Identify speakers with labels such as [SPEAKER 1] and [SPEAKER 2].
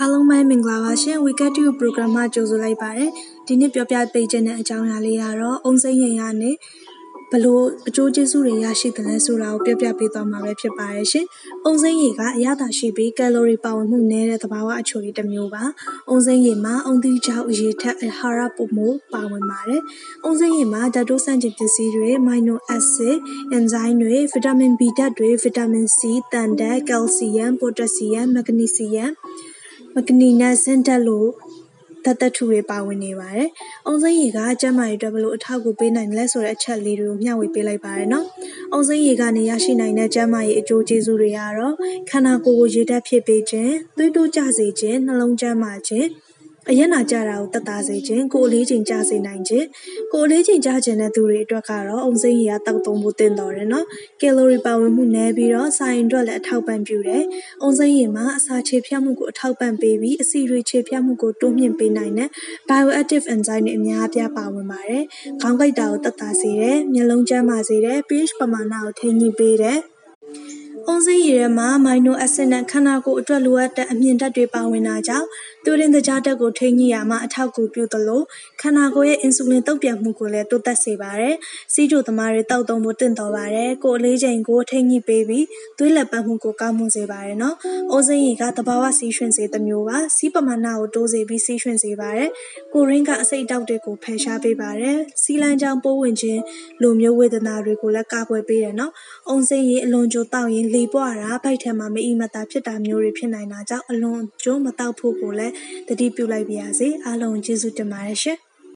[SPEAKER 1] အားလုံးပဲမင်္ဂလာပါရှင် We Get You Program မှာကြိုဆိုလိုက်ပါတယ်ဒီနေ့ပြောပြပေးခြင်းတဲ့အကြောင်းအရာလေးကတော့အုံစိမ့်ရင်ရနဲ့ဘလို့အကျိုးကျေးဇူးတွေရရှိတယ်လဲဆိုတာကိုပြောပြပေးသွားမှာပဲဖြစ်ပါတယ်ရှင်။အုံစိမ့်ရည်ကအရသာရှိပြီးကယ်လိုရီပါဝင်မှုနည်းတဲ့သဘာဝအချိုရည်တစ်မျိုးပါ။အုံစိမ့်ရည်မှာအုံသီးကြောင့်ရေထက်အာဟာရပိုမိုပါဝင်ပါတယ်။အုံစိမ့်ရည်မှာဓာတ်တိုးဆန့်ကျင်ပစ္စည်းတွေ၊မိုင်နိုအက်ဆစ်၊အင်ဇိုင်းတွေ၊ဗီတာမင် B ဓာတ်တွေ၊ဗီတာမင် C ၊သံဓာတ်၊ကယ်လ်ဆီယ မ်၊ပိုတက်ဆီယမ်၊မက်ဂနီဆီယမ်မဂနီနဲ့ဇင်းဓာတ်လိုဓာတ်သတ္တုတွေ ပါဝင်နေပါတယ်။အုံစိမ်းရည်က ကျန်းမာရေးအတွက်ဘယ်လိုအထောက်အကူပေးနိုင်လဲဆိုတဲ့အချက်လေးတွေကိုမျှဝေပေးလိုက်ပါတယ်နော်။အုံစိမ်းရည်ကနေရရှိနိုင်တဲ့ကျန်းမာရေးအကျိုးကျေးဇူးတွေကတော့ခန္ဓာကိုယ်ကိုရေဓာတ်ဖြစ်ပေးခြင်း၊သွေးတိုးကျစေခြင်း၊နှလုံးကျန်းမာခြင်း၊ အရက်နာကျတာကိုသက်သာစေခြင်းကိုယ်အလေးချိန်ကျစေနိုင်ခြင်းကိုယ်အလေးချိန်ကျခြင်းတဲ့သူတွေအတွက်ကတော့အုံစိမ်းရည်ကတောက်သုံးဖို့တင်တော်တယ်နော်ကယ်လိုရီပါဝင်မှုနည်းပြီးတော့စာရင်အတွက်လည်းအထောက်ပံ့ပြုတယ်အုံစိမ်းရည်မှာအစာခြေဖြတ်မှုကိုအထောက်ပံ့ပေးပြီးအဆီတွေခြေဖြတ်မှုကိုတိုးမြှင့်ပေးနိုင်တဲ့ bioactive enzyme တွေအများအပြားပါဝင်ပါတယ်ခေါင်းကိုက်တာကိုသက်သာစေတယ်မျက်လုံးကျန်းမာစေတယ် pH ပမာဏကိုထိန်းညှိပေးတယ်။ အုန်းစိမ်းရည်ထဲမှာမိုင်နိုအက်ဆစ်နဲ့ခန္ဓာကိုယ်အတွက်လိုအပ်တဲ့အမြင့်ဓာတ်တွေပါဝင်တာကြောင့်သွေးတွင်းသကြားဓာတ်ကိုထိန်းညှိရာမှာအထောက်အကူပြုသလိုခန္ဓာကိုယ်ရဲ့အင်ဆူလင်တုံ့ပြန်မှုကိုလည်းတိုးတက်စေပါတယ်။ဆီးချိုသမားတွေသောက်သုံးဖို့သင့်တော်ပါတယ်။ကိုယ်အလေးချိန်ကိုထိန်းညှိပေးပြီးသွေးလည်ပတ်မှုကိုကောင်းမွန်စေပါတယ်နော်။အုန်းစိမ်းရည်ကသဘာဝဆီးရွှင်စေသမျိုးပါ။ဆီးပမာဏကိုတိုးစေပြီးဆီးရွှင်စေပါတယ်။ကိုယ်ရင်းကအဆိပ်အတောက်တွေကိုဖယ်ရှားပေးပါတယ်။ဆီးလန်းကြောင်းပိုးဝင်ခြင်းလိုမျိုးဝေဒနာတွေကိုလည်းကာကွယ်ပေးတယ်နော်။အုန်းစိမ်းရည်အလွန်ကြိုတောက်ရင်လေပွားတာဗိုက်ထဲမှာမအီမသာဖြစ်တာမျိုးတွေဖြစ်နိုင်တာကြောင့်အလွန်ကြိုမတောက်ဖို့ကိုလည်းသတိပြုလိုက်ပါရစေအားလုံးကျေးဇူးတင်ပါတယ်ရှင်။